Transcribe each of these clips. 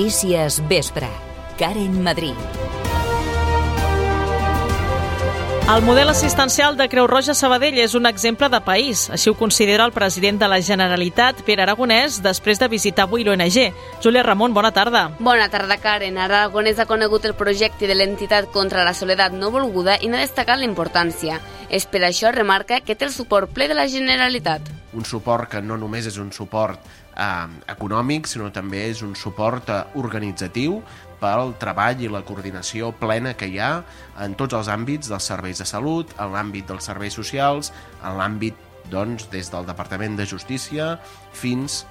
Notícies Vespre. Karen Madrid. El model assistencial de Creu Roja Sabadell és un exemple de país. Així ho considera el president de la Generalitat, Pere Aragonès, després de visitar avui l'ONG. Júlia Ramon, bona tarda. Bona tarda, Karen. Aragonès ha conegut el projecte de l'entitat contra la soledat no volguda i n'ha destacat la importància. És per això remarca que té el suport ple de la Generalitat. Un suport que no només és un suport eh, econòmic, sinó també és un suport eh, organitzatiu pel treball i la coordinació plena que hi ha en tots els àmbits dels serveis de salut, en l'àmbit dels serveis socials, en l'àmbit, doncs, des del Departament de Justícia fins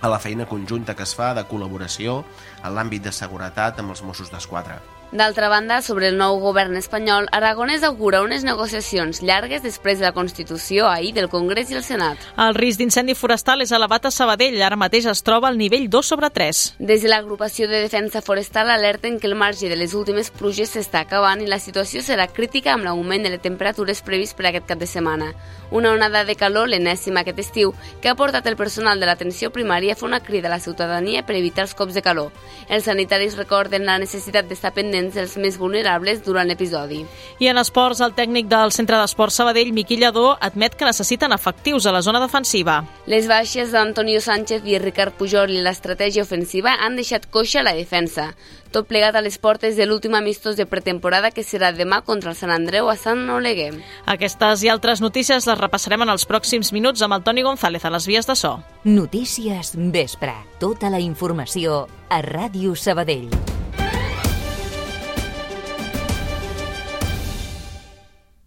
a la feina conjunta que es fa de col·laboració en l'àmbit de seguretat amb els Mossos d'Esquadra. D'altra banda, sobre el nou govern espanyol, Aragonès augura unes negociacions llargues després de la Constitució ahir del Congrés i el Senat. El risc d'incendi forestal és elevat a Sabadell. Ara mateix es troba al nivell 2 sobre 3. Des de l'agrupació de defensa forestal alerten que el marge de les últimes pluges s'està acabant i la situació serà crítica amb l'augment de les temperatures previst per aquest cap de setmana. Una onada de calor, l'enèsima aquest estiu, que ha portat el personal de l'atenció primària a fer una crida a la ciutadania per evitar els cops de calor. Els sanitaris recorden la necessitat d'estar pendents nens els més vulnerables durant l'episodi. I en esports, el tècnic del Centre d'Esports Sabadell, Miqui Lladó, admet que necessiten efectius a la zona defensiva. Les baixes d'Antonio Sánchez i Ricard Pujol i l'estratègia ofensiva han deixat coixa la defensa. Tot plegat a les portes de l'últim amistós de pretemporada que serà demà contra el Sant Andreu a Sant Oleguer. Aquestes i altres notícies les repassarem en els pròxims minuts amb el Toni González a les vies de so. Notícies Vespre. Tota la informació a Ràdio Sabadell.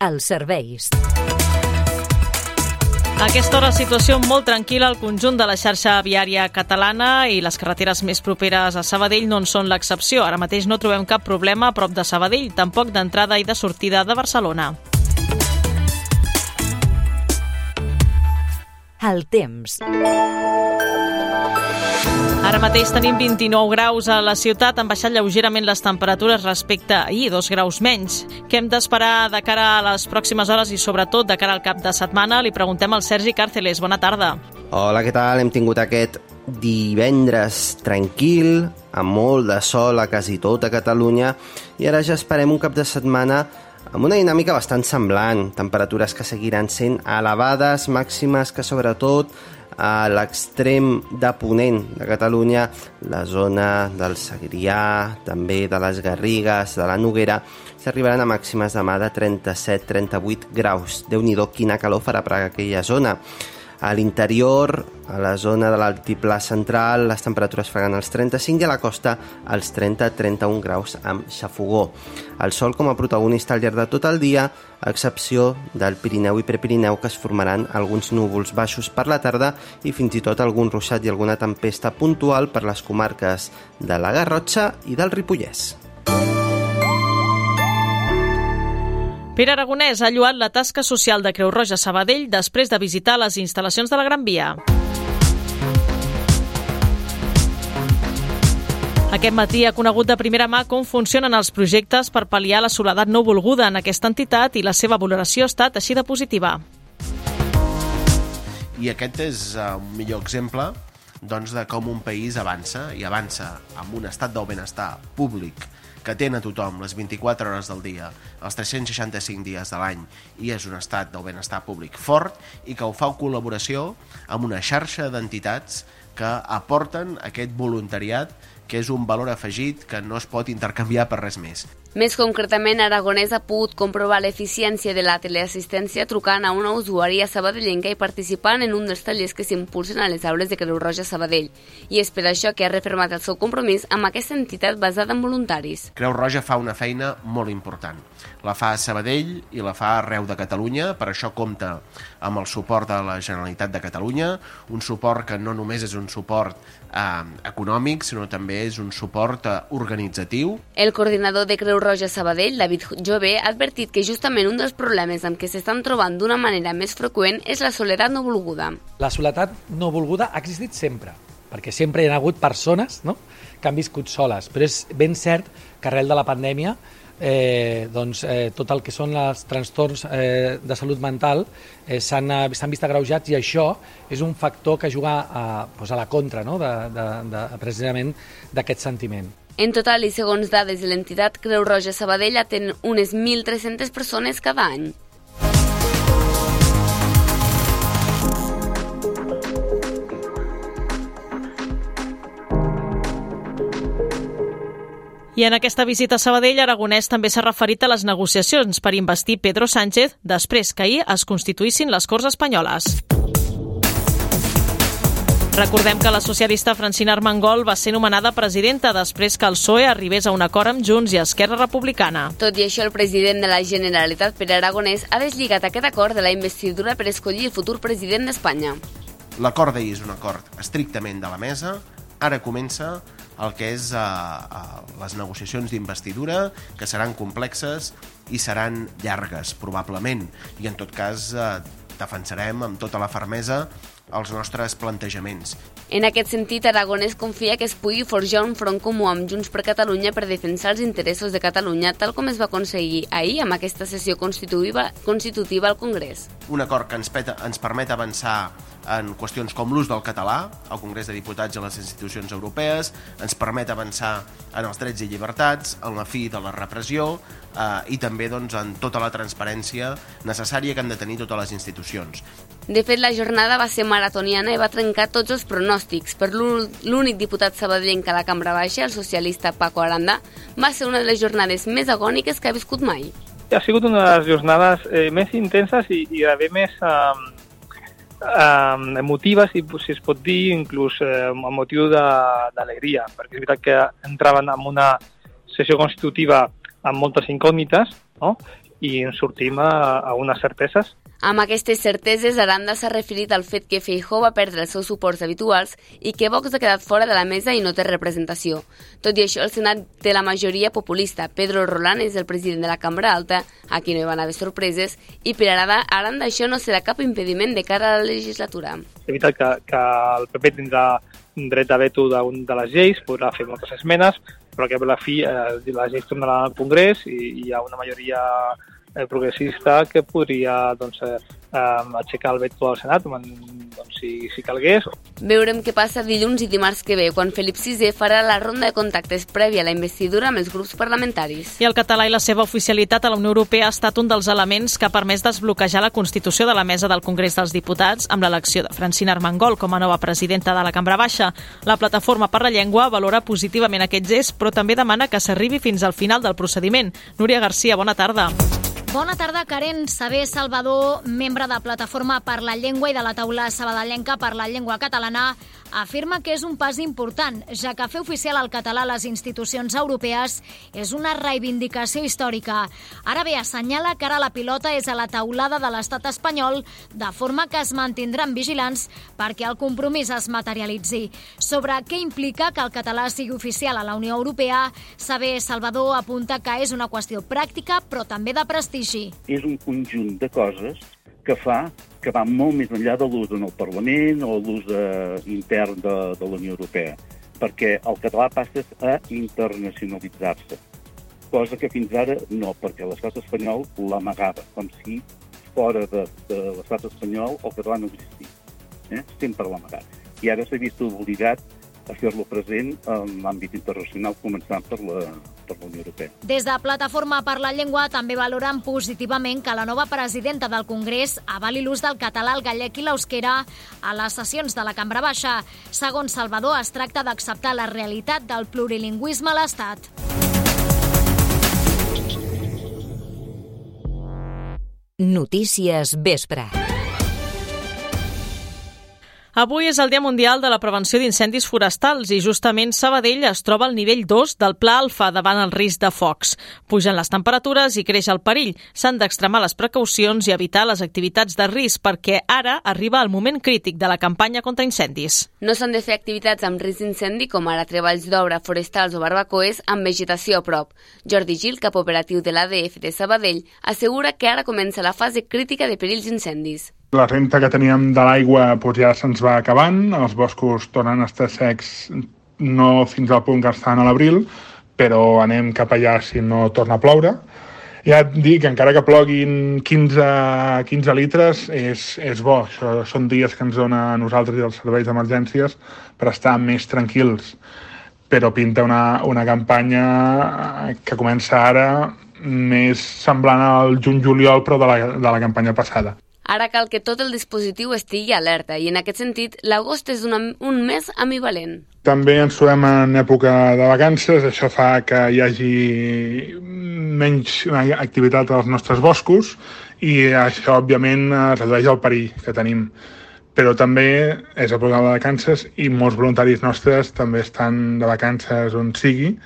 Els serveis. A aquesta hora, situació molt tranquil·la al conjunt de la xarxa viària catalana i les carreteres més properes a Sabadell no en són l'excepció. Ara mateix no trobem cap problema a prop de Sabadell, tampoc d'entrada i de sortida de Barcelona. El temps. Ara mateix tenim 29 graus a la ciutat, han baixat lleugerament les temperatures respecte a ahir, dos graus menys. Què hem d'esperar de cara a les pròximes hores i sobretot de cara al cap de setmana? Li preguntem al Sergi Càrceles. Bona tarda. Hola, què tal? Hem tingut aquest divendres tranquil, amb molt de sol a quasi tota Catalunya, i ara ja esperem un cap de setmana amb una dinàmica bastant semblant, temperatures que seguiran sent elevades, màximes que sobretot a l'extrem de Ponent de Catalunya, la zona del Segrià, també de les Garrigues, de la Noguera, s'arribaran a màximes demà de 37-38 graus. Déu-n'hi-do quina calor farà per aquella zona. A l'interior, a la zona de l'altiplà central, les temperatures faran els 35 i a la costa els 30-31 graus amb xafogó. El sol com a protagonista al llarg de tot el dia, a excepció del Pirineu i Prepirineu, que es formaran alguns núvols baixos per la tarda i fins i tot algun ruixat i alguna tempesta puntual per les comarques de la Garrotxa i del Ripollès. Pere Aragonès ha lluat la tasca social de Creu Roja Sabadell després de visitar les instal·lacions de la Gran Via. Aquest matí ha conegut de primera mà com funcionen els projectes per pal·liar la soledat no volguda en aquesta entitat i la seva valoració ha estat així de positiva. I aquest és uh, un millor exemple doncs, de com un país avança, i avança amb un estat del benestar públic que atén a tothom les 24 hores del dia, els 365 dies de l'any, i és un estat del benestar públic fort i que ho fa en col·laboració amb una xarxa d'entitats que aporten aquest voluntariat que és un valor afegit que no es pot intercanviar per res més. Més concretament, Aragonès ha pogut comprovar l'eficiència de la teleassistència trucant a una usuària sabadellenca i participant en un dels tallers que s'impulsen a les aules de Creu Roja Sabadell. I és per això que ha refermat el seu compromís amb aquesta entitat basada en voluntaris. Creu Roja fa una feina molt important. La fa a Sabadell i la fa arreu de Catalunya, per això compta amb el suport de la Generalitat de Catalunya, un suport que no només és un suport eh, econòmic, sinó també és un suport eh, organitzatiu. El coordinador de Creu Roja Sabadell, David Jové, ha advertit que justament un dels problemes amb què s'estan trobant d'una manera més freqüent és la soledat no volguda. La soledat no volguda ha existit sempre, perquè sempre hi ha hagut persones no? que han viscut soles, però és ben cert que arrel de la pandèmia eh, doncs, eh, tot el que són els trastorns eh, de salut mental eh, s'han eh, vist agreujats i això és un factor que juga a, doncs a la contra no? de, de, de, precisament d'aquest sentiment. En total, i segons dades de l'entitat Creu Roja Sabadell, atén unes 1.300 persones cada any. I en aquesta visita a Sabadell, Aragonès també s'ha referit a les negociacions per investir Pedro Sánchez després que ahir es constituïssin les Corts Espanyoles. Recordem que la socialista Francina Armengol va ser nomenada presidenta després que el PSOE arribés a un acord amb Junts i Esquerra Republicana. Tot i això, el president de la Generalitat, Pere Aragonès, ha deslligat aquest acord de la investidura per escollir el futur president d'Espanya. L'acord d'ahir és un acord estrictament de la mesa, ara comença el que és uh, uh, les negociacions d'investidura, que seran complexes i seran llargues, probablement. I en tot cas uh, defensarem amb tota la fermesa els nostres plantejaments. En aquest sentit, Aragonès confia que es pugui forjar un front comú amb Junts per Catalunya per defensar els interessos de Catalunya, tal com es va aconseguir ahir amb aquesta sessió constitutiva, constitutiva al Congrés. Un acord que ens, peta, ens permet avançar en qüestions com l'ús del català al Congrés de Diputats i a les institucions europees, ens permet avançar en els drets i llibertats, en la fi de la repressió eh, i també doncs, en tota la transparència necessària que han de tenir totes les institucions. De fet, la jornada va ser maratoniana i va trencar tots els pronòstics. Per l'únic diputat sabadellenc a la Cambra Baixa, el socialista Paco Aranda, va ser una de les jornades més agòniques que ha viscut mai. Ha sigut una de les jornades eh, més intenses i, i a més eh, eh, emotives, si, si es pot dir, inclús eh, amb motiu d'alegria, perquè és veritat que entraven en una sessió constitutiva amb moltes incògnites, no? i ens sortim a, a unes certeses amb aquestes certeses, Aranda s'ha referit al fet que Feijó va perdre els seus suports habituals i que Vox ha quedat fora de la mesa i no té representació. Tot i això, el Senat té la majoria populista. Pedro Roland és el president de la Cambra Alta, a qui no hi van haver sorpreses, i per Aranda, Aranda això no serà cap impediment de cara a la legislatura. És veritat que, que el PP tindrà dret de veto d'un de les lleis, podrà fer moltes esmenes, però que per la fi eh, les lleis tornaran al Congrés i, i hi ha una majoria progressista que podria doncs, eh, aixecar el veto al Senat doncs, si, si calgués. Veurem què passa dilluns i dimarts que ve, quan Felip VI farà la ronda de contactes prèvia a la investidura amb els grups parlamentaris. I el català i la seva oficialitat a la Unió Europea ha estat un dels elements que ha permès desbloquejar la Constitució de la Mesa del Congrés dels Diputats amb l'elecció de Francina Armengol com a nova presidenta de la Cambra Baixa. La Plataforma per la Llengua valora positivament aquest gest, però també demana que s'arribi fins al final del procediment. Núria Garcia, bona tarda. Bona tarda, Karen Saber Salvador, membre de Plataforma per la Llengua i de la taula sabadellenca per la llengua catalana, afirma que és un pas important, ja que fer oficial el català a les institucions europees és una reivindicació històrica. Ara bé, assenyala que ara la pilota és a la taulada de l'estat espanyol, de forma que es mantindran vigilants perquè el compromís es materialitzi. Sobre què implica que el català sigui oficial a la Unió Europea, Saber Salvador apunta que és una qüestió pràctica, però també de prestigi. És un conjunt de coses que fa que va molt més enllà de l'ús en el Parlament o l'ús eh, intern de, de la Unió Europea, perquè el català passa a internacionalitzar-se, cosa que fins ara no, perquè l'estat espanyol l'amagava, com si fora de, de l'estat espanyol el català no existia. Eh? Sempre l'amagat. I ara s'ha vist obligat a fer-lo present en l'àmbit internacional, començant per la, per la Unió Europea. Des de Plataforma per la Llengua també valoren positivament que la nova presidenta del Congrés avali l'ús del català, el gallec i l'eusquera a les sessions de la Cambra Baixa. Segons Salvador, es tracta d'acceptar la realitat del plurilingüisme a l'Estat. Notícies Vespre. Avui és el Dia Mundial de la Prevenció d'Incendis Forestals i justament Sabadell es troba al nivell 2 del Pla Alfa davant el risc de focs. Pugen les temperatures i creix el perill. S'han d'extremar les precaucions i evitar les activitats de risc perquè ara arriba el moment crític de la campanya contra incendis. No s'han de fer activitats amb risc d'incendi com ara treballs d'obra forestals o barbacoes amb vegetació a prop. Jordi Gil, cap operatiu de l'ADF de Sabadell, assegura que ara comença la fase crítica de perills incendis. La renta que teníem de l'aigua doncs, ja se'ns va acabant, els boscos tornen a estar secs no fins al punt que estan a l'abril, però anem cap allà si no torna a ploure. Ja et dic, encara que ploguin 15, 15 litres, és, és bo. Això són dies que ens dona a nosaltres i als serveis d'emergències per estar més tranquils. Però pinta una, una campanya que comença ara més semblant al juny-juliol, però de la, de la campanya passada. Ara cal que tot el dispositiu estigui alerta i en aquest sentit l'agost és una, un mes ambivalent. També ens trobem en època de vacances, això fa que hi hagi menys activitat als nostres boscos i això, òbviament, redueix el perill que tenim. Però també és programa de vacances i molts voluntaris nostres també estan de vacances on sigui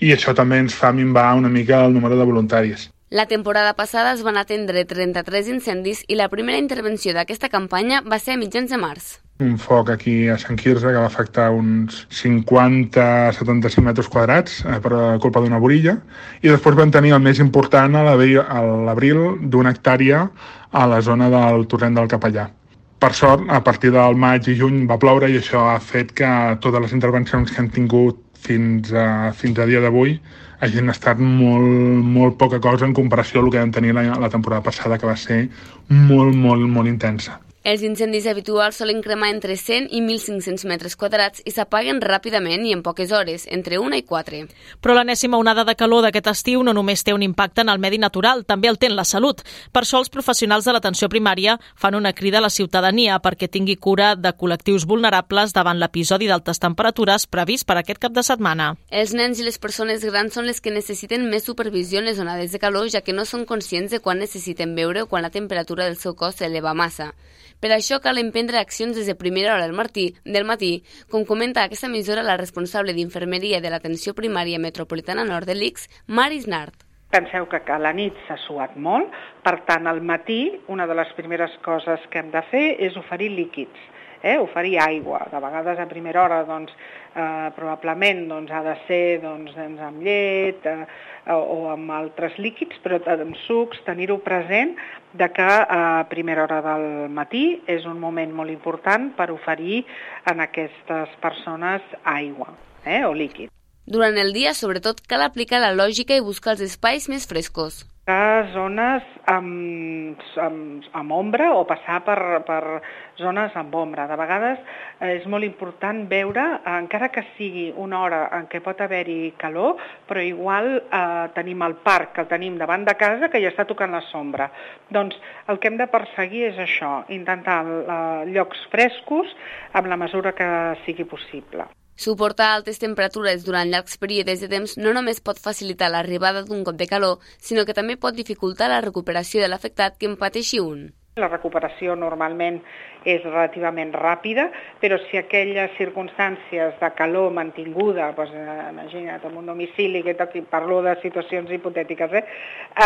i això també ens fa minvar una mica el número de voluntaris. La temporada passada es van atendre 33 incendis i la primera intervenció d'aquesta campanya va ser a mitjans de març. Un foc aquí a Sant Quirze que va afectar uns 50-75 metres quadrats eh, per culpa d'una borilla i després vam tenir el més important a l'abril d'una hectàrea a la zona del torrent del Capellà. Per sort, a partir del maig i juny va ploure i això ha fet que totes les intervencions que hem tingut fins a, fins a dia d'avui hagin estat molt, molt poca cosa en comparació al que vam tenir la, la temporada passada, que va ser molt, molt, molt intensa. Els incendis habituals solen cremar entre 100 i 1.500 metres quadrats i s'apaguen ràpidament i en poques hores, entre una i quatre. Però l'enèsima onada de calor d'aquest estiu no només té un impacte en el medi natural, també el té en la salut. Per això els professionals de l'atenció primària fan una crida a la ciutadania perquè tingui cura de col·lectius vulnerables davant l'episodi d'altes temperatures previst per aquest cap de setmana. Els nens i les persones grans són les que necessiten més supervisió en les onades de calor, ja que no són conscients de quan necessiten beure o quan la temperatura del seu cos s'eleva massa. Per això cal emprendre accions des de primera hora del matí, del matí, com comenta aquesta emissora la responsable d'infermeria de l'atenció primària metropolitana nord de l'ICS, Maris Nart. Penseu que a la nit s'ha suat molt, per tant, al matí una de les primeres coses que hem de fer és oferir líquids eh, oferir aigua. De vegades a primera hora doncs, eh, probablement doncs, ha de ser doncs, doncs, amb llet eh, o amb altres líquids, però amb sucs, tenir-ho present de que a primera hora del matí és un moment molt important per oferir a aquestes persones aigua eh, o líquid. Durant el dia, sobretot, cal aplicar la lògica i buscar els espais més frescos a zones amb, amb, amb ombra o passar per, per zones amb ombra. De vegades eh, és molt important veure, encara que sigui una hora en què pot haver-hi calor, però igual eh, tenim el parc que el tenim davant de casa que ja està tocant la sombra. Doncs el que hem de perseguir és això, intentar eh, llocs frescos amb la mesura que sigui possible. Suportar altes temperatures durant llargs períodes de temps no només pot facilitar l'arribada d'un cop de calor, sinó que també pot dificultar la recuperació de l'afectat que en pateixi un. La recuperació normalment és relativament ràpida, però si aquelles circumstàncies de calor mantinguda, doncs, eh, imagina't, en un domicili, que aquí parlo de situacions hipotètiques, eh,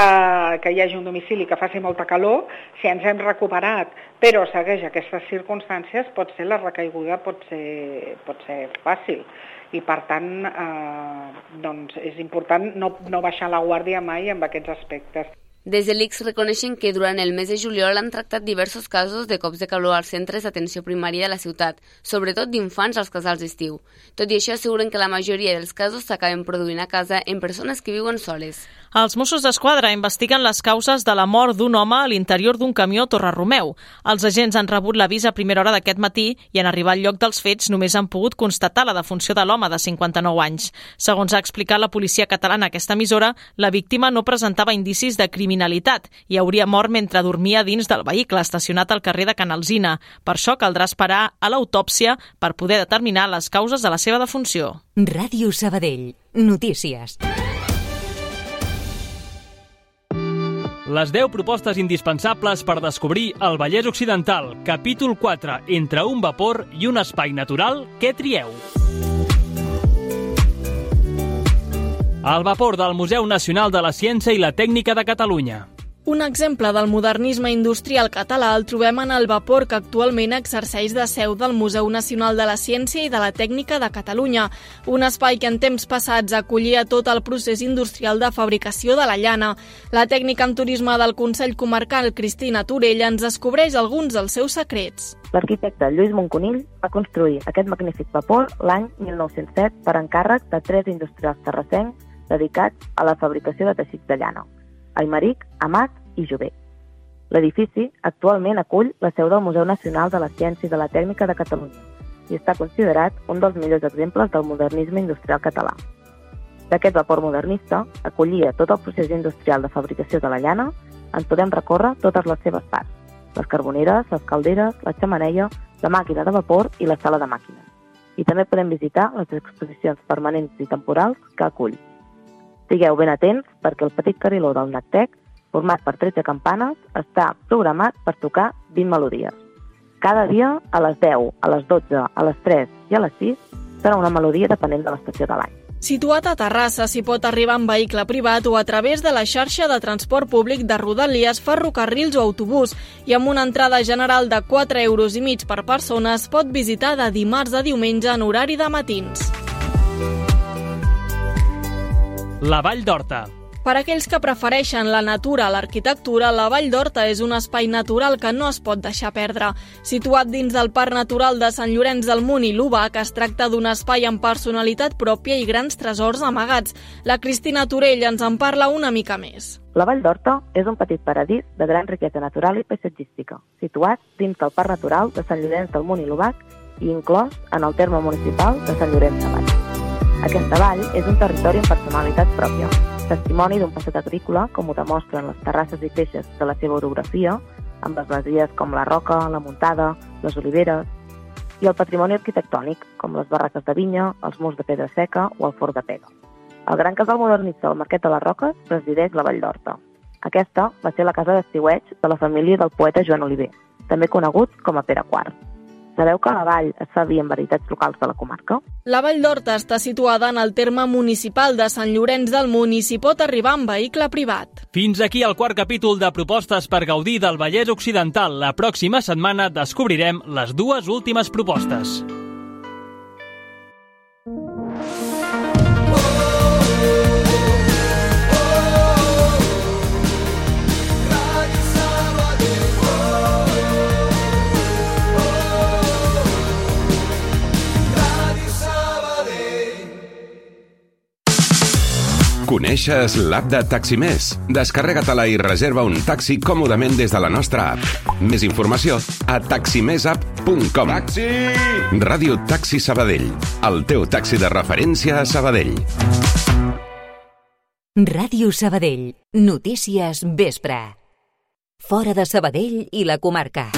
eh, que hi hagi un domicili que faci molta calor, si ens hem recuperat però segueix aquestes circumstàncies, pot ser la recaiguda pot ser, pot ser fàcil i per tant eh, doncs és important no, no baixar la guàrdia mai en aquests aspectes. Des de l'ICS reconeixen que durant el mes de juliol han tractat diversos casos de cops de calor als centres d'atenció primària de la ciutat, sobretot d'infants als casals d'estiu. Tot i això, asseguren que la majoria dels casos s'acaben produint a casa en persones que viuen soles. Els Mossos d'Esquadra investiguen les causes de la mort d'un home a l'interior d'un camió Torre Romeu. Els agents han rebut l'avís a primera hora d'aquest matí i en arribar al lloc dels fets només han pogut constatar la defunció de l'home de 59 anys. Segons ha explicat la policia catalana a aquesta emissora, la víctima no presentava indicis de criminalitat criminalitat i hauria mort mentre dormia dins del vehicle estacionat al carrer de Canalzina. Per això caldrà esperar a l'autòpsia per poder determinar les causes de la seva defunció. Ràdio Sabadell. Notícies. Les 10 propostes indispensables per descobrir el Vallès Occidental, capítol 4, entre un vapor i un espai natural, què trieu? El vapor del Museu Nacional de la Ciència i la Tècnica de Catalunya. Un exemple del modernisme industrial català el trobem en el vapor que actualment exerceix de seu del Museu Nacional de la Ciència i de la Tècnica de Catalunya, un espai que en temps passats acollia tot el procés industrial de fabricació de la llana. La tècnica en turisme del Consell Comarcal, Cristina Torell, ens descobreix alguns dels seus secrets. L'arquitecte Lluís Monconill va construir aquest magnífic vapor l'any 1907 per encàrrec de tres industrials terrassencs dedicats a la fabricació de teixits de llana, Aymeric, Amat i Jové. L'edifici actualment acull la seu del Museu Nacional de la Ciència i de la Tècnica de Catalunya i està considerat un dels millors exemples del modernisme industrial català. D'aquest vapor modernista acollia tot el procés industrial de fabricació de la llana, en podem recórrer totes les seves parts, les carboneres, les calderes, la xamaneia, la màquina de vapor i la sala de màquines. I també podem visitar les exposicions permanents i temporals que acull. Sigueu ben atents perquè el petit carriló del Nactec, format per 13 campanes, està programat per tocar 20 melodies. Cada dia, a les 10, a les 12, a les 3 i a les 6, serà una melodia depenent de l'estació de l'any. Situat a Terrassa, s'hi pot arribar en vehicle privat o a través de la xarxa de transport públic de Rodalies, ferrocarrils o autobús i amb una entrada general de 4 euros i mig per persona es pot visitar de dimarts a diumenge en horari de matins. La Vall d'Horta. Per aquells que prefereixen la natura a l'arquitectura, la Vall d'Horta és un espai natural que no es pot deixar perdre. Situat dins del Parc Natural de Sant Llorenç del Munt i l'Ubac, es tracta d'un espai amb personalitat pròpia i grans tresors amagats. La Cristina Torell ens en parla una mica més. La Vall d'Horta és un petit paradís de gran riquesa natural i paisatgística, situat dins del Parc Natural de Sant Llorenç del Munt i l'Ubac i inclòs en el terme municipal de Sant Llorenç Savall. Aquesta vall és un territori amb personalitat pròpia, testimoni d'un passat agrícola, com ho demostren les terrasses i feixes de la seva orografia, amb les masies com la Roca, la Muntada, les Oliveres, i el patrimoni arquitectònic, com les barraques de vinya, els murs de pedra seca o el fort de pega. El gran casal modernista del Marquet de les Roques presideix la Vall d'Horta. Aquesta va ser la casa d'estiueig de la família del poeta Joan Oliver, també conegut com a Pere IV. Sabeu que la vall es fa dir en veritats locals de la comarca? La Vall d'Horta està situada en el terme municipal de Sant Llorenç del Munt i s'hi pot arribar en vehicle privat. Fins aquí el quart capítol de propostes per gaudir del Vallès Occidental. La pròxima setmana descobrirem les dues últimes propostes. Coneixes l'app de Taximés? Descarrega-te-la i reserva un taxi còmodament des de la nostra app. Més informació a taximesapp.com. Taxi! Ràdio Taxi Sabadell, el teu taxi de referència a Sabadell. Ràdio Sabadell. Notícies vespre. Fora de Sabadell i la comarca.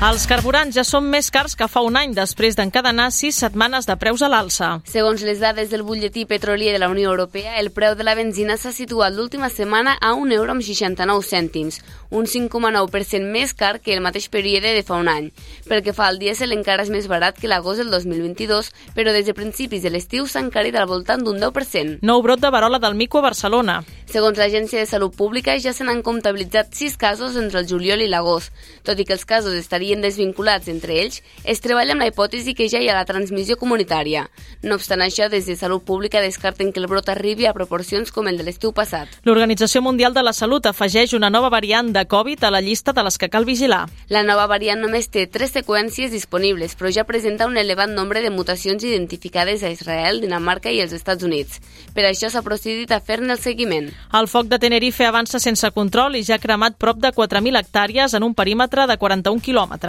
Els carburants ja són més cars que fa un any després d'encadenar sis setmanes de preus a l'alça. Segons les dades del butlletí petrolier de la Unió Europea, el preu de la benzina s'ha situat l'última setmana a 1 euro amb 69 cèntims, un 5,9% més car que el mateix període de fa un any. Pel que fa al dièsel encara és més barat que l'agost del 2022, però des de principis de l'estiu s'ha encarit al voltant d'un 10%. Nou brot de varola del mico a Barcelona. Segons l'Agència de Salut Pública, ja se n'han comptabilitzat sis casos entre el juliol i l'agost. Tot i que els casos estarien desvinculats entre ells, es treballa amb la hipòtesi que ja hi ha la transmissió comunitària. No obstant això, des de Salut Pública descarten que el brot arribi a proporcions com el de l'estiu passat. L'Organització Mundial de la Salut afegeix una nova variant de Covid a la llista de les que cal vigilar. La nova variant només té tres seqüències disponibles, però ja presenta un elevat nombre de mutacions identificades a Israel, Dinamarca i els Estats Units. Per això s'ha procedit a fer-ne el seguiment. El foc de Tenerife avança sense control i ja ha cremat prop de 4.000 hectàrees en un perímetre de 41 quilòmetres.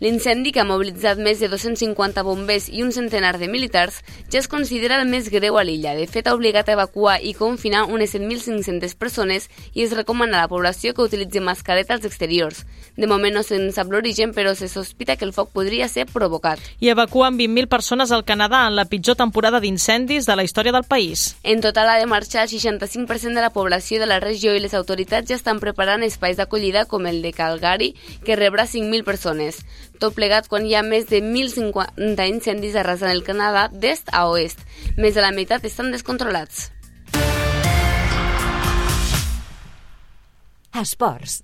L'incendi, que ha mobilitzat més de 250 bombers i un centenar de militars, ja es considera el més greu a l'illa. De fet, ha obligat a evacuar i confinar unes 7.500 persones i es recomana a la població que utilitzi mascareta als exteriors. De moment no se'n sap l'origen, però se sospita que el foc podria ser provocat. I evacuen 20.000 persones al Canadà en la pitjor temporada d'incendis de la història del país. En total ha de marxar el 65% de la població de la regió i les autoritats ja estan preparant espais d'acollida com el de Calgary, que rebrà 5.000 persones. Aragonès. Tot plegat quan hi ha més de 1.050 incendis arrasant el Canadà d'est a oest. Més de la meitat estan descontrolats. Esports.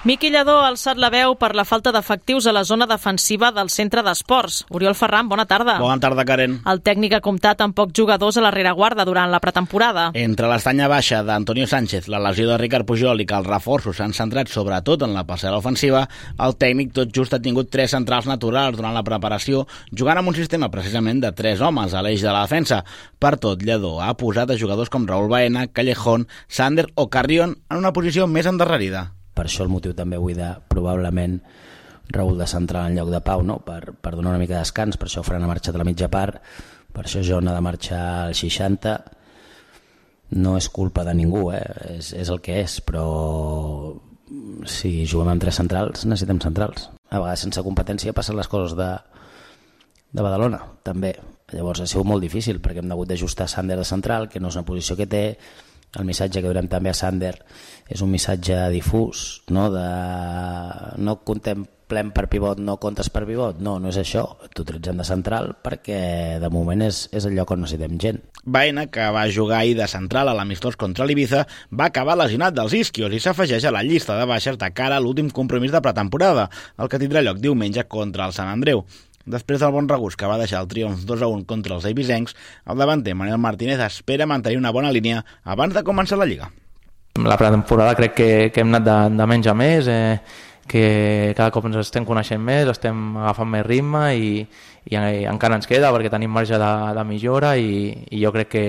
Miqui Lledó ha alçat la veu per la falta d'efectius a la zona defensiva del centre d'esports. Oriol Ferran, bona tarda. Bona tarda, Karen. El tècnic ha comptat amb pocs jugadors a la rereguarda durant la pretemporada. Entre l'estanya baixa d'Antonio Sánchez, la lesió de Ricard Pujol i que els reforços s'han centrat sobretot en la passada ofensiva, el tècnic tot just ha tingut tres centrals naturals durant la preparació, jugant amb un sistema precisament de tres homes a l'eix de la defensa. Per tot, Lledó ha posat a jugadors com Raúl Baena, Callejón, Sander o Carrion en una posició més endarrerida per això el motiu també avui de probablement Raül de central en lloc de Pau, no? per, per donar una mica de descans, per això Fran ha marxat a la mitja part, per això John ha de marxar al 60, no és culpa de ningú, eh? és, és el que és, però si juguem amb tres centrals, necessitem centrals. A vegades sense competència passen les coses de, de Badalona, també. Llavors ha sigut molt difícil perquè hem hagut d'ajustar Sander de central, que no és una posició que té, el missatge que donem també a Sander és un missatge difús, no, de no contemplem per pivot, no comptes per pivot, no, no és això, t'utilitzem de central perquè de moment és, és el lloc on necessitem gent. Baena, que va jugar ahir de central a l'amistós contra l'Ibiza, va acabar lesionat dels isquios i s'afegeix a la llista de baixes de cara a l'últim compromís de pretemporada, el que tindrà lloc diumenge contra el Sant Andreu. Després del bon regust que va deixar el triomf 2 a 1 contra els eivisencs, el davanter Manuel Martínez espera mantenir una bona línia abans de començar la Lliga. La pretemporada crec que, que hem anat de, de menys a més, eh, que cada cop ens estem coneixent més, estem agafant més ritme i, i, i encara ens queda perquè tenim marge de, de millora i, i jo crec que,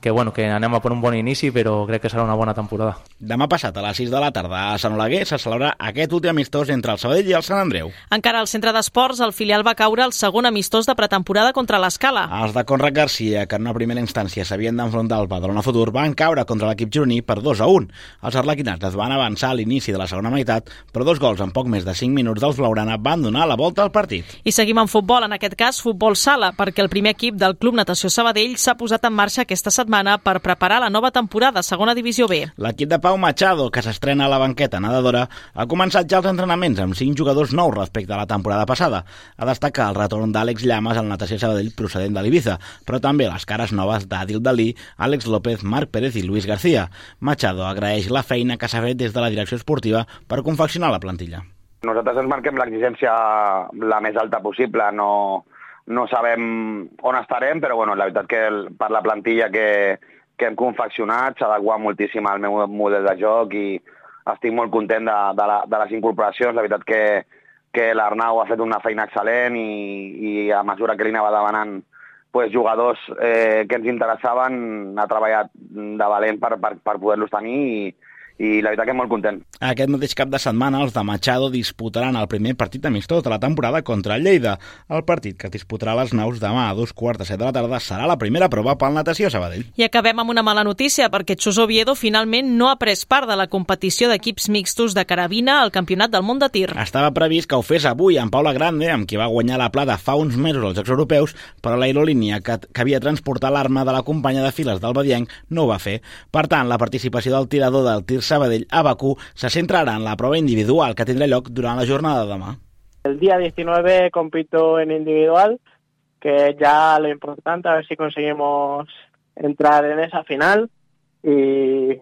que, bueno, que anem a per un bon inici, però crec que serà una bona temporada. Demà passat, a les 6 de la tarda, a Sant Oleguer, se celebrarà aquest últim amistós entre el Sabadell i el Sant Andreu. Encara al centre d'esports, el filial va caure el segon amistós de pretemporada contra l'Escala. Els de Conrad Garcia, que en una primera instància s'havien d'enfrontar al Badalona Futur, van caure contra l'equip gironí per 2 a 1. Els arlequinats es van avançar a l'inici de la segona meitat, però dos gols en poc més de 5 minuts dels Blaugrana van donar la volta al partit. I seguim en futbol, en aquest cas futbol sala, perquè el primer equip del Club Natació Sabadell s'ha posat en marxa aquesta setmana per preparar la nova temporada, segona divisió B. L'equip de Pau Machado, que s'estrena a la banqueta nedadora, ha començat ja els entrenaments amb cinc jugadors nous respecte a la temporada passada. A destacar el retorn d'Àlex Llamas al natació Sabadell procedent de l'Ibiza, però també les cares noves d'Adil Dalí, Àlex López, Marc Pérez i Luis García. Machado agraeix la feina que s'ha fet des de la direcció esportiva per confeccionar la plantilla. Nosaltres ens marquem l'exigència la més alta possible, no, no sabem on estarem, però bueno, la veritat que el, per la plantilla que, que hem confeccionat s'adequa moltíssim al meu model de joc i estic molt content de, de, la, de les incorporacions. La veritat que, que l'Arnau ha fet una feina excel·lent i, i a mesura que li anava demanant pues, jugadors eh, que ens interessaven, ha treballat de valent per, per, per poder-los tenir i, i la veritat que molt content. Aquest mateix cap de setmana els de Machado disputaran el primer partit amistós de la temporada contra el Lleida. El partit que disputarà les naus demà a dos quarts de set de la tarda serà la primera prova pel Natació Sabadell. I acabem amb una mala notícia perquè Xus Oviedo finalment no ha pres part de la competició d'equips mixtos de carabina al Campionat del Món de Tir. Estava previst que ho fes avui amb Paula Grande, amb qui va guanyar la plata fa uns mesos als Jocs Europeus, però l'aerolínia que, que havia transportat l'arma de la companya de files del Badienc no ho va fer. Per tant, la participació del tirador del tir Sabadell a Bakú se centrarà en la prova individual que tindrà lloc durant la jornada de demà. El día 19 compito en individual, que ya lo importante, a ver si conseguimos entrar en esa final y,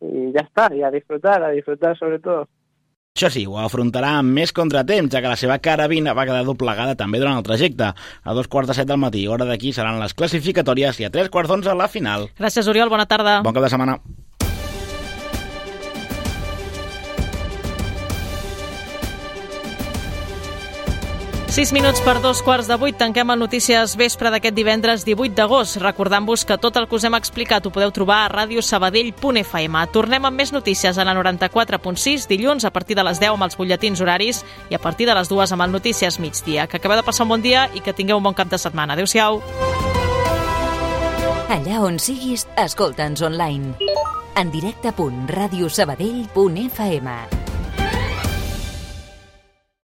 y ya está, y a disfrutar, a disfrutar sobre todo. Això sí, ho afrontarà amb més contratemps, ja que la seva carabina va quedar doblegada també durant el trajecte. A dos quarts de set del matí, hora d'aquí, seran les classificatòries i a tres quarts d'onze la final. Gràcies, Oriol. Bona tarda. Bon cap de setmana. 6 minuts per dos quarts de vuit. Tanquem el Notícies Vespre d'aquest divendres 18 d'agost. Recordant-vos que tot el que us hem explicat ho podeu trobar a radiosabadell.fm. Tornem amb més notícies a la 94.6 dilluns a partir de les 10 amb els butlletins horaris i a partir de les 2 amb el Notícies migdia. Que acabeu de passar un bon dia i que tingueu un bon cap de setmana. Adéu-siau. Allà on siguis, escolta'ns online. En directe.radiosabadell.fm